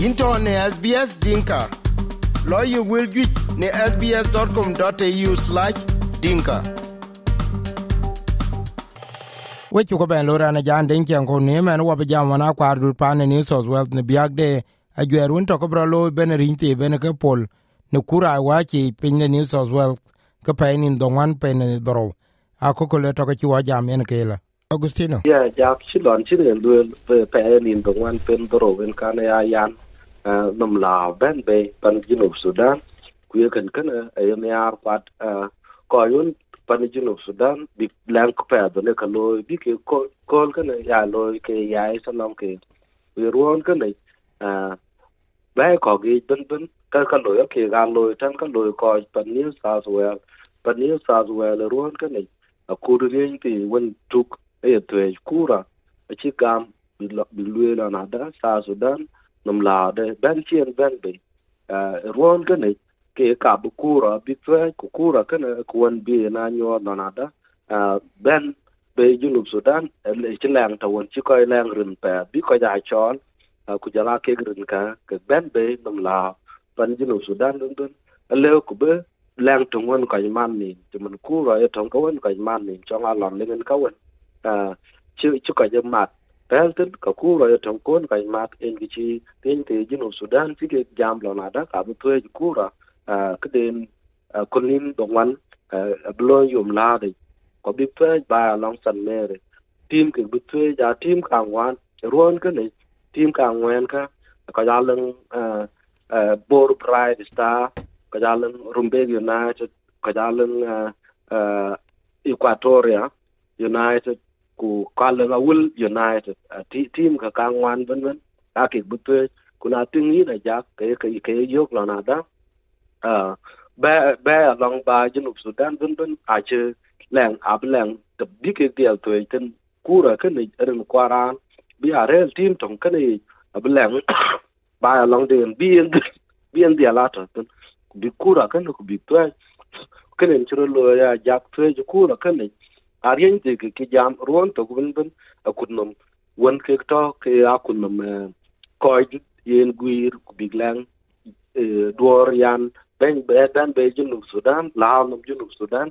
into ne SBS Dinka. Lawyer will get ne sbs.com.au slash dinka. we chu ko ben lo ran jan den ken ko ne men wo be jam wana kwar dur pan ne South Wales ne biag de. A gwer un to ko bro lo ben rin te ben ke pol. Ne kura wa chi pin ne New South Wales ke pe nin do wan pe ne dro. A ko ko le to ko chi wa jam en ke la. Agustino ya ja chi lon chi ne lu pe nin do wan pen dro wen ka ne ya yan nam la ben be pan jinub Sudan ku ye kan kana ay ne ar pat ko yun pan junub sudan bi lang ko pa do ne ka lo bi ke ko kol ka ya lo ke ya sa nam ke wi ruon ka ne a ba ko gi ben ben ka ka lo ke ga lo tan ka lo ko pan new south wales pan new south wales ruon ka ne a ku ri ti wen tuk e to kura a chi gam bi lo bi lu la na da sa sudan nam la de ben chien ben be ruon ka ne ke ka bu kura, bi twe ku kura kan ku wan bi na nyo na na da. Ben be junub sudan, le chi lang ta won chi koy lang rin pa bi ko ja chon ku ja la ke rin ka, ke ben be nam la pan junub sudan dun dun. Le ku be lang tung won ko man ni ti mun kura e tong ko won ko man ni, chong a lon le ngen ka won chi chi ko ja mat peltin ka kura e tong kon ko mat en gichi ten te junub sudan fike jam lo na da ka bu twe kura cái đêm con lim đồng blo yum la de. Ko bi pe ba long san mere tim ke bu biết ja, tim ka wan ron ke ne, tim ka càng ka ka có giá lưng bor pride star, ka giá lưng rumbe united có giá lưng equatoria united ku có lưng awul united team ka kangwan ngoan vân vân à cái biết eh, kuna tingi na là ke ke ke yok la na da. A, ba ba long ba junub sudan bun bun a che lang ab lang the big deal to ten kura kan ni ren kwaran bi a real team tong kan ni ab lang ba long den bi en bi en dia lata ten. Bi kura kan ku bi to kan en chro lo ya, jak to ju kura kan ni a de ke jam ron to bun bun a won ke to ke akunum kunnom eh, yen guir biglang eh, duor yan, ben be ben be junub sudan lao num junub sudan.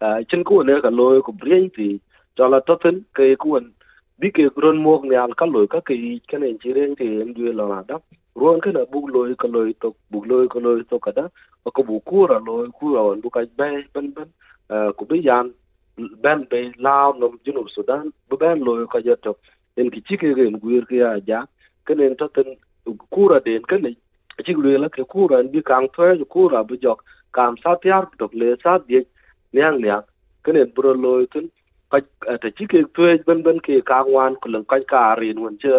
Ah, chin ku ne ka loy ku brien ti. Chala toten ke ku bi ke ron mok ne al ka loy ka ke ke ne chiren ti en du la na da. Ron ke na bu loy ka loy to bu loy ka loy to ka da. Ko bu kura loy kura on bu ka be ben ben eh, ku bi yan ben be lao nom junub sudan, bu ben lo ka ja en ki chike gen guir ke ya ja ke ne toten kura den ken ne chi lue la ke kura bi kang thoe ju kura bu jok. Kam sa tyar dok le sa die nyang nyang ken en bro lo tun, ka eh, ta chi ke thoe ben ben ke ka wan, ku lang ka ka rin won che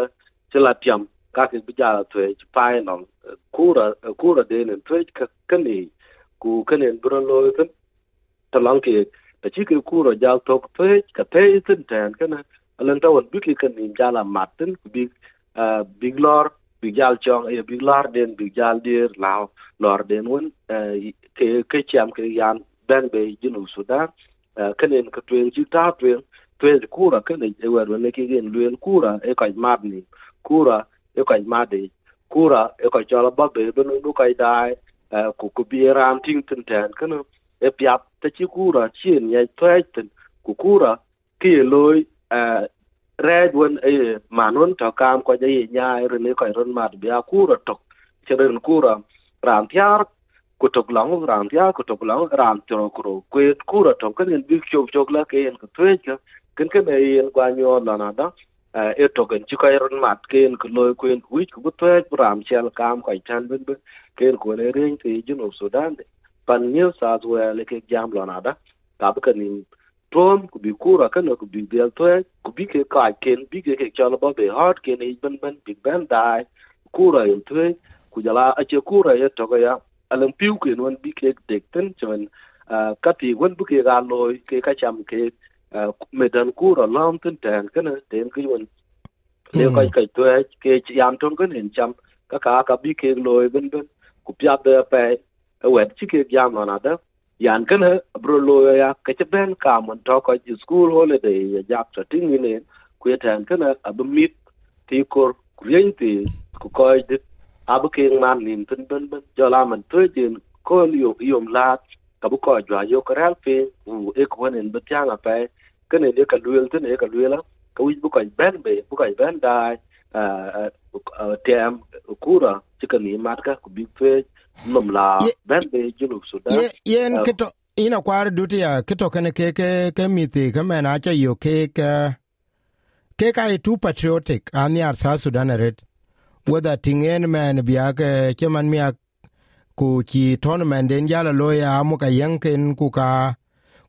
che la tiam. Ka ke bu ja thoe chi pai no eh, kura eh, kura den en thoe ka kani ku ken en bro lo tun talang ke ta chi ke kura ja tok pe ka te tin tan kana alang ta won bi ki kan nin ja la mat tin ku bi eh, big lor big jal chong eh, e big lor den big jal dir lao lor den won eh, ke ke cham ke yan, ben be jinu sudan kenen ka twen ji ta twen twen kura kenen e wer ne ki gen luen kura e ka mad ni kura e ka made kura e ka chala ba be do nu ka dai ku ku bi e ram ting tin ten kana e piap ta chi kura chien ye twen ku kura ke loy red wen e manon to kam ko ye nya re ne ko ron mat bia kura, tok, cheren kura, ran tiar ku tok long ran tiar ku tok long ran tro kuro ku kura, tok, ken bi chok chok la ke en ko twe ka, ken ke ne en kwa nyo la na da e tok en chi ko ron mat ken en ko loy ku en ku ku twe ram chel kam ko chan ben ben, ken en ko ne ren ti jun sudan de pan new south wales ke jam la na da. Ka ba kan tom ku bi kura kana ku bi del to ku bi ke ka ken bi ke ke chala ba be hard ken e ban ban big ban dai. Kura en to ku jala a che kura ye to ya. Alam piu ke non bi ke dek ten chon ka ti wen bu ke ga loy ke ka cham ke medan kura lam ten tan kana ten ke won le ka ka to ke yam ton kan en cham ka ka ka bi ke loy ban ban ku pya de pe wet chi ke yam na da. Yan kana bro lo ya ka che ben ka mon to ko school holiday ya jak to ting ni ku tan kana ab mit ti kor kurien ti ku ko de. Abu ke man nin tin ben ben. Jo la man to jin ko yo, yom la ka bu ko jwa yo ka ral pe u e ko nen bet yang pe. Ke ne de ka luel tin e ka luela ka wi bu ko ben be, bu ko ben dai. Tem kura chika ni mat ka ku bi pe nom la ben be junu sudan yen kito ina kwar dutia kito kene ke ke ke miti ke mena cha yo ke ke ke ka tu patriotic ani ar sa sudan red. Whether tingen men biake cheman miak ku chi tournament den jala loya ya mu ka yanken ku ka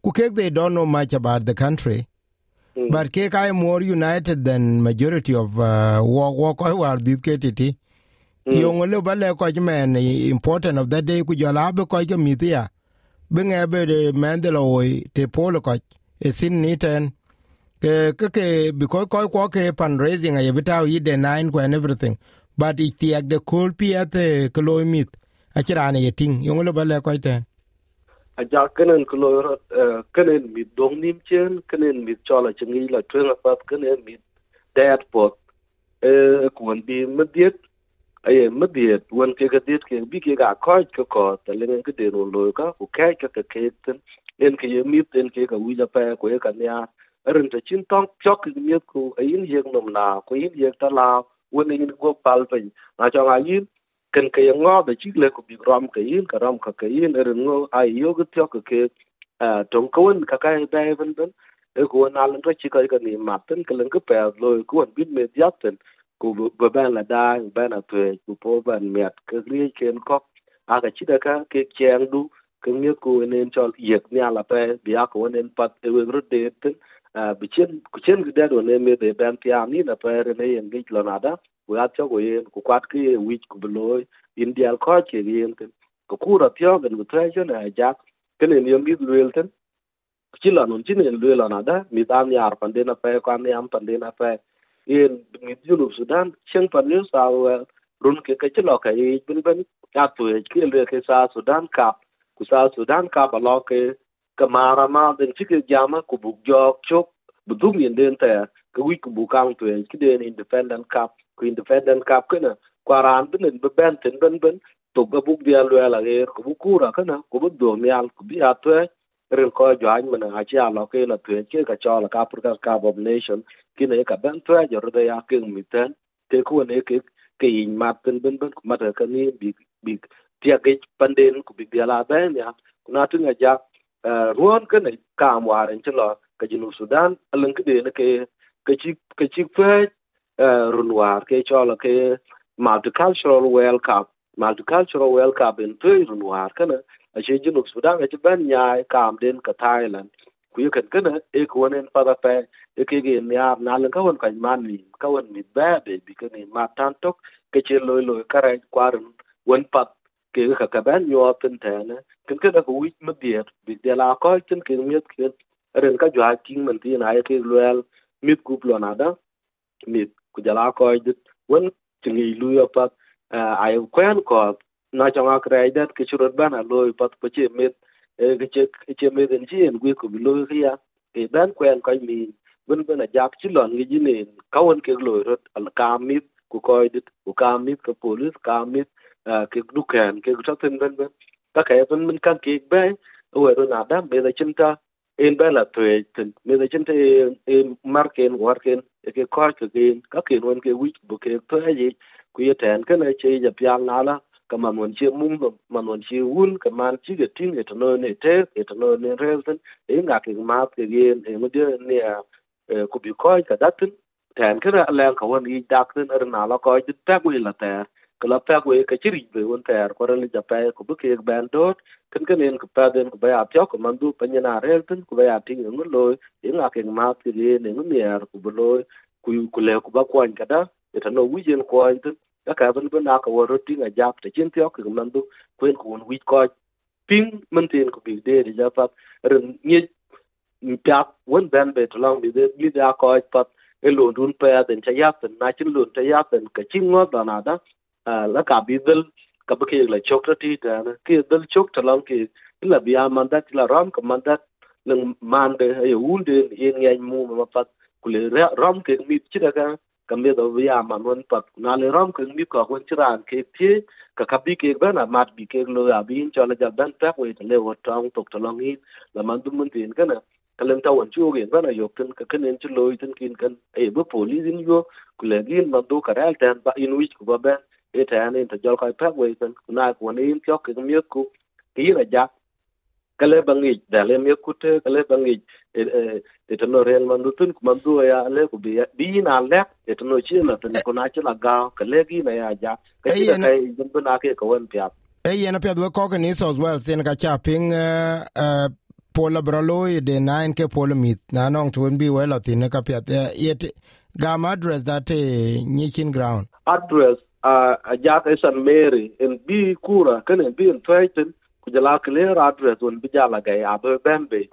ku ke they don't know much about the country. Mm. but ke ka more united than majority of uh, walk walk war dit ke titi mm. yo ngole bale ko men important of that day ku jala be ko ke mitia be nge be de men de lo te polo ko e sin ni ten ke ke ke because ko ko ke fundraising a yebita yi de nine and everything. But it the the cool piate ko lo mit achirane ye ting yong lo bale ko ten a ja kenen ko lo kenen mi dong nim chen kenen mi chola chingi la twen pat kenen mi dad pot e kun bi mediet aye mediet won ke gadit ke bi ke ga ko ko ko ta le ke de ro lo ka ku ke ke ke ke ten en ke ye mi ten ke ga wi ja pa ko ye ka nya ren ta chin tong chok mi ku ayin ye nom na ku yin ye ta la won yin go pal pe na cho ga yin ken ke ye ngo da chi le ku bi ram ke yin ka ram ka ke yin er ngo ai yo ge tyo ke ke tong ko wen ka kai ba ben ben e ko na lan to chi ka ka ni ma ten ke len ke pa lo ku wen bin me dia ten ku ba ben la da ba na pe ku po ban met ke ri chen ko a ga chi da ka ke chen du ke ngi ku nen chol yek nya la pe bi a ko nen pat e we ru de ten bi chen ku chen ge da do ne me de ben tia ni na pe re ne yen ge lo na da ku a cho yen ku kwat ki wi ku beloy indial ko che yen ten ku ku ra tyo gen ku tre cho na jak ken en yom gid luel ten chi la nun chin en luel na da mi tam yar pande na pe kwa mi am pande na pe yen mi junu sudan chen pan new sa run ke ke chlo ka yi bin bin ka tu e ki le ke sa sudan ka ku sa sudan ka ba lo ke kamara ma den chi ke jama ku bu jok chok bu dum yen den ta ka wi ku bu kang tu e ki den independent cup ku independent cup kana kwaran bin bin ben ten bin bin to ga buk dia lo la ger ku bu kura kana ku bu do mial ku bi atwe ren ko jwan mana a cha lo ke la twe ke ka cho la ka pur ka cup of nation. Ki ne ka ben twe jo de ya ke mi ten te ku ne ke ke yin ma ten ben ben ku ma ka ni bi bi tia ke panden ku bi la ben ya ku na tu nga ja ruon ka ne ka am waren che lo ka jinu sudan alang ke de ne ke ke chi ke chi fe runwar ke cho la ke multicultural world cup. Multicultural world cup in pe runwar kana a che junub sudan a che ben nyai kam den ka thailand. Ku ye kan kana e ko nen pa da pe e ke ge nya na len ka won kan man ni, ka won mi ba be bi ke ni ma tan tok, ke che loy loy kare kwarun won pat ke ka ka ben yo ten ta na. Kan ka da ku wi ma bier bi de la ko ten ke mi ke ren ka jwa ting man ti này cái e ke loyal mit ku lo na da. Mit ku jala ko dit won tingi lu yo pat ay kwen ko na changa krai dat ke churot bana lo pat po che met ke che ke che met en jien gwe ku lo khia ke dan kwen kai mi bun bana jak chi lon gi jine kawon ke lo rot al kamit ku ko dit ku kamit ke polis kamit ke dukan ke ku ten ben ben ta kai ben min kan ke be we ro na da be da chinta en ba la tue ten me da chinta en marken warken ke ko ke gen ka ke won ke wich bu ke to ye ku ye ten ke na che ja pyang na la ka man won che mum man won che un ka man chi ge tin ge to no ne te ge to no ne rezen e nga ke ma ke ge e mo de ne ku bi ko ka datin tan ke ra la ka won yi dak tin er na la ko ji ta ku la ta ka la ta ku ka chi ri be won ta ter ko ra re ja pa ku bu ke ban do tin ke ne ku pa den ku ba ya pyo ku man du pa ni na re tin ku ba ya tin ngu lo e nga ke ma ke ge ne ngu ne ku bu lo ku ku le ku ba ko an ka da kada ita no wi jen ko an tin ka bin na ka woro tinga jap te chin tyo ki man du kwen kun won wi ko ping man tin ko bi de ja pat ren ni pyak won ben be to long bi de mi da ko pat e lo dun pa den cha yap na chin lo ta yap ka chin ngo da na da la ka bi dal ka ba ke la chok ti ta na ke dal chok ta long ke la bi a man da la ram ka man da nang man de e un de yen ngai mu ma pat kule ram ke mi chi da ka kambe do ya man won pat. Na le rom ke mi ko won chiran ke ti ka ka bi ke ben mat bi ke lo ya bin cho la jaban ta ko le wo tong tok to long in, la man dum mun tin kana kalem ta won chu ge ben yo tin ka ken en chu lo tin kin kan e bu police in yo, ku le gin man do ka ral tan ba in wich ku ba ben. E ta ne, ta jol ka pa we tin na ko ne in chok ke mi ku. Ki na ja kale bangi da le mi ku te kale bangi e to no real man tun ku man du ya le ku bi bi na le e to no chi na tan ko na chi la ga ka le gi na ya ja. Ka chi da kai jin bu na ke ko wen pya e yen pya do ko ni so well sin ka cha ping pola brolo de nine ke pola mit na nong tun bi we lo tin ka pya yet gam address that ni chin ground. Address a ja ka san mary en bi kura kan bi en twaitin ku jala clear address on bi jala ga ya be bembe.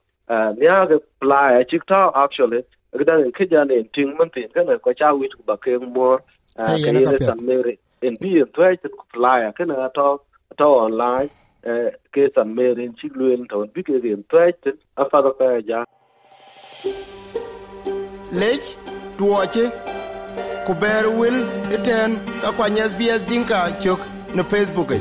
Nia ga play chik ta actually gdan in kija ne ting man tin kan ko cha wi ku ba ke mo ka ye san mary in bi in twaitin ku play kan to to online. Ke san mary in chik luen to bi ke in twaitin a fa da ja. Lech tuoche ku ber wil iten ka kwany sbs dinka cök ne facebook